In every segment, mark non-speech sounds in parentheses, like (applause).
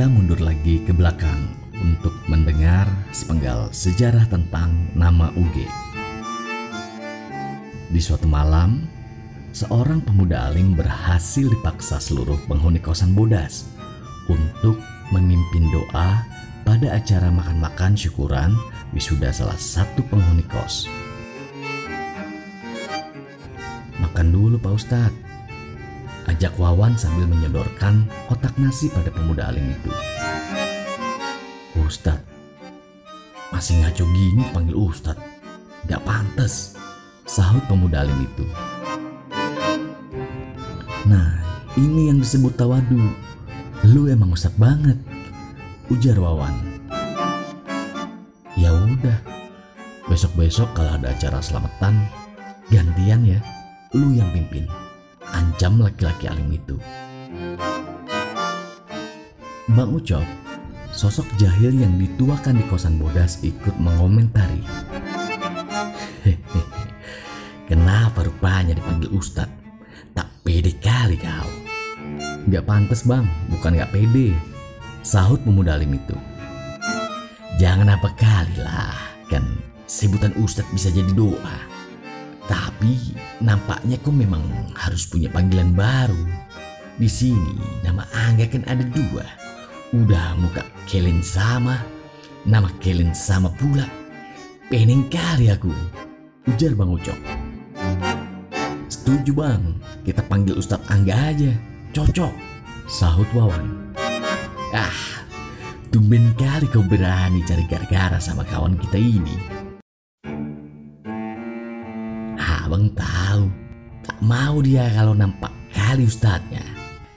Kita mundur lagi ke belakang untuk mendengar sepenggal sejarah tentang nama UG. Di suatu malam, seorang pemuda alim berhasil dipaksa seluruh penghuni kosan Bodas untuk memimpin doa pada acara makan-makan syukuran wisuda salah satu penghuni kos. Makan dulu Pak Ustadz. Ajak Wawan sambil menyodorkan otak nasi pada pemuda alim itu. Ustadz, masih ngaco gini panggil Ustadz. Gak pantas, sahut pemuda alim itu. Nah, ini yang disebut tawadu. Lu emang Ustadz banget, ujar Wawan. Ya udah, besok-besok kalau ada acara selamatan, gantian ya, lu yang pimpin. Ancam laki-laki alim itu. Bang Ucok, sosok jahil yang dituakan di kosan Bodas ikut mengomentari. (laughs) Kenapa rupanya dipanggil Ustadz? Tak pede kali kau. Gak pantas bang, bukan gak pede. Sahut pemuda alim itu. Jangan apa kali lah, kan sebutan Ustadz bisa jadi doa. Tapi nampaknya kau memang harus punya panggilan baru. Di sini nama Angga kan ada dua. Udah muka Kelen sama, nama Kelen sama pula. Pening kali aku, ujar Bang Ucok. Setuju bang, kita panggil Ustadz Angga aja, cocok. Sahut Wawan. Ah, tumben kali kau berani cari gara-gara sama kawan kita ini. Mau dia kalau nampak kali ustadznya.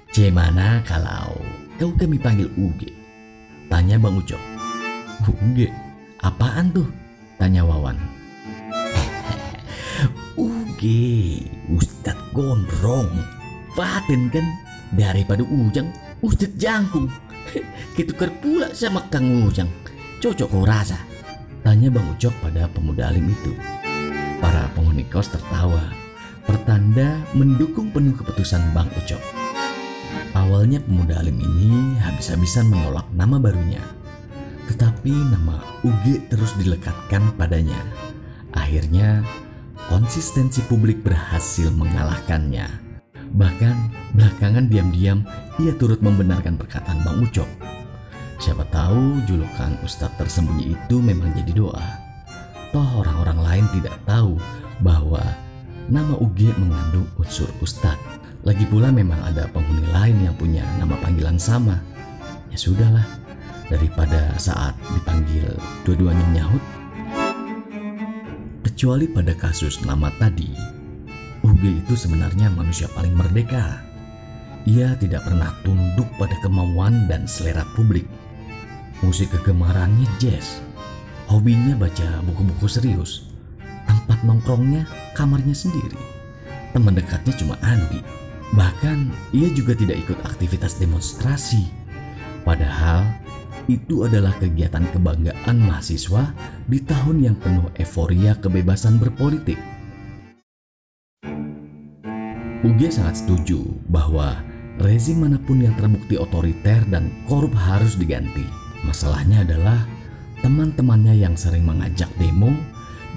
Gimana kalau kau kami panggil Uge? Tanya Bang Ucok. Uge? Apaan tuh? Tanya Wawan. (laughs) Uge, Ustadz Gondrong. Paten kan? Daripada Ujang, Ustadz Jangkung. (laughs) Ketukar pula sama Kang Ujang. Cocok kau rasa? Tanya Bang Ucok pada pemuda alim itu. Para penghuni kos tertawa, pertanda mendukung penuh keputusan Bang Ucok. Awalnya pemuda alim ini habis-habisan menolak nama barunya. Tetapi nama UG terus dilekatkan padanya. Akhirnya, konsistensi publik berhasil mengalahkannya. Bahkan, belakangan diam-diam ia turut membenarkan perkataan Bang Ucok. Siapa tahu julukan Ustadz tersembunyi itu memang jadi doa Toh orang-orang lain tidak tahu bahwa nama UG mengandung unsur ustadz. Lagi pula memang ada penghuni lain yang punya nama panggilan sama. Ya sudahlah, daripada saat dipanggil dua-duanya menyahut. Kecuali pada kasus nama tadi, UG itu sebenarnya manusia paling merdeka. Ia tidak pernah tunduk pada kemauan dan selera publik. Musik kegemarannya jazz, Hobinya baca buku-buku serius. Tempat nongkrongnya kamarnya sendiri. Teman dekatnya cuma Andi. Bahkan ia juga tidak ikut aktivitas demonstrasi. Padahal itu adalah kegiatan kebanggaan mahasiswa di tahun yang penuh euforia kebebasan berpolitik. UG sangat setuju bahwa rezim mana pun yang terbukti otoriter dan korup harus diganti. Masalahnya adalah teman-temannya yang sering mengajak demo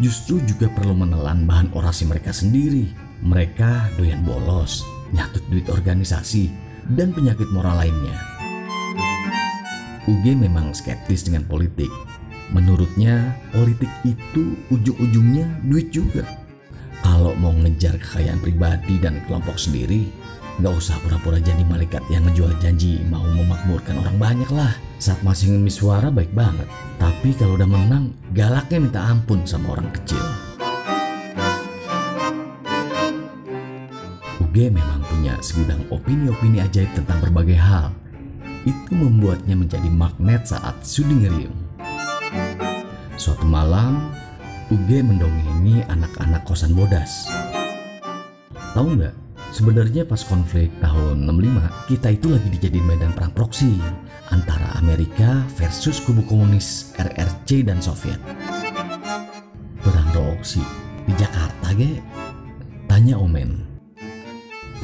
justru juga perlu menelan bahan orasi mereka sendiri. Mereka doyan bolos, nyatut duit organisasi, dan penyakit moral lainnya. UG memang skeptis dengan politik. Menurutnya, politik itu ujung-ujungnya duit juga. Kalau mau ngejar kekayaan pribadi dan kelompok sendiri, Gak usah pura-pura jadi malaikat yang ngejual janji mau memakmurkan orang banyak lah. Saat masih ngemis suara baik banget. Tapi kalau udah menang, galaknya minta ampun sama orang kecil. UG memang punya segudang opini-opini ajaib tentang berbagai hal. Itu membuatnya menjadi magnet saat sudi ngeriung. Suatu malam, UG mendongeni anak-anak kosan bodas. Tahu nggak Sebenarnya pas konflik tahun 65, kita itu lagi dijadiin medan perang proksi antara Amerika versus kubu komunis RRC dan Soviet. Perang proksi di Jakarta ge? Tanya Omen.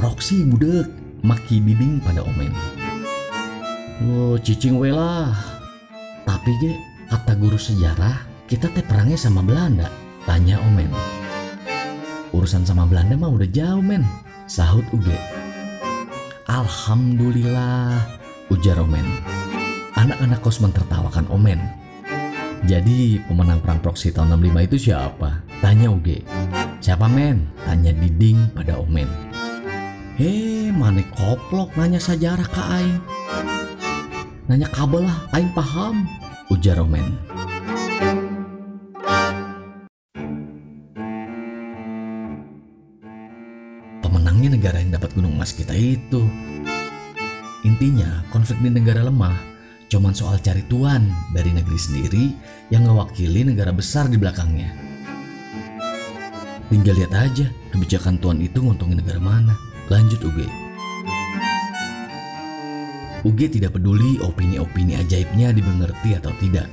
Proksi budek, maki bibing pada Omen. Oh, cicing we lah. Tapi ge, kata guru sejarah, kita teh perangnya sama Belanda. Tanya Omen. Urusan sama Belanda mah udah jauh men. Sahut Uge. Alhamdulillah, ujar Omen. Anak-anak kos mentertawakan Omen. Jadi pemenang perang proksi tahun 65 itu siapa? Tanya Uge. Siapa men? Tanya Diding pada Omen. Hei, mana koplok nanya sejarah ke Aing. Nanya kabel lah, Aing paham. Ujar Omen. Gunung emas kita itu. Intinya, konflik di negara lemah cuman soal cari tuan dari negeri sendiri yang mewakili negara besar di belakangnya. Tinggal lihat aja kebijakan tuan itu nguntungin negara mana. Lanjut UG. UG tidak peduli opini-opini ajaibnya dimengerti atau tidak.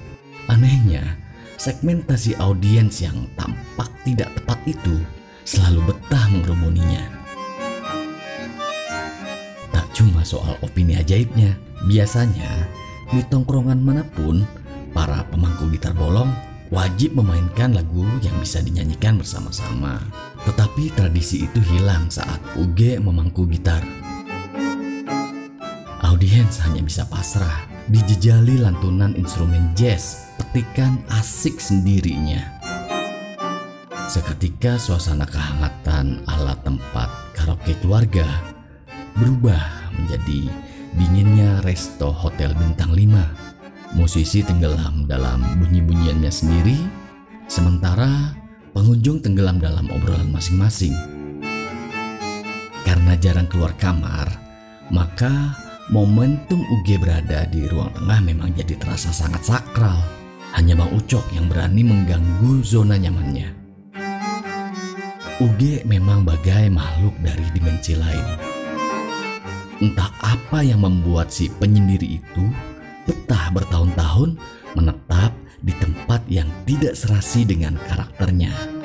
Anehnya, segmentasi audiens yang tampak tidak tepat itu selalu betah mengerumuninya. Cuma soal opini ajaibnya, biasanya di tongkrongan mana pun, para pemangku gitar bolong wajib memainkan lagu yang bisa dinyanyikan bersama-sama. Tetapi tradisi itu hilang saat UG memangku gitar. Audiens hanya bisa pasrah, dijejali lantunan instrumen jazz, petikan asik sendirinya. Seketika suasana kehangatan ala tempat karaoke keluarga berubah menjadi dinginnya resto hotel bintang 5. Musisi tenggelam dalam bunyi-bunyiannya sendiri, sementara pengunjung tenggelam dalam obrolan masing-masing. Karena jarang keluar kamar, maka momentum UG berada di ruang tengah memang jadi terasa sangat sakral. Hanya Bang Ucok yang berani mengganggu zona nyamannya. UG memang bagai makhluk dari dimensi lain Entah apa yang membuat si penyendiri itu betah bertahun-tahun menetap di tempat yang tidak serasi dengan karakternya.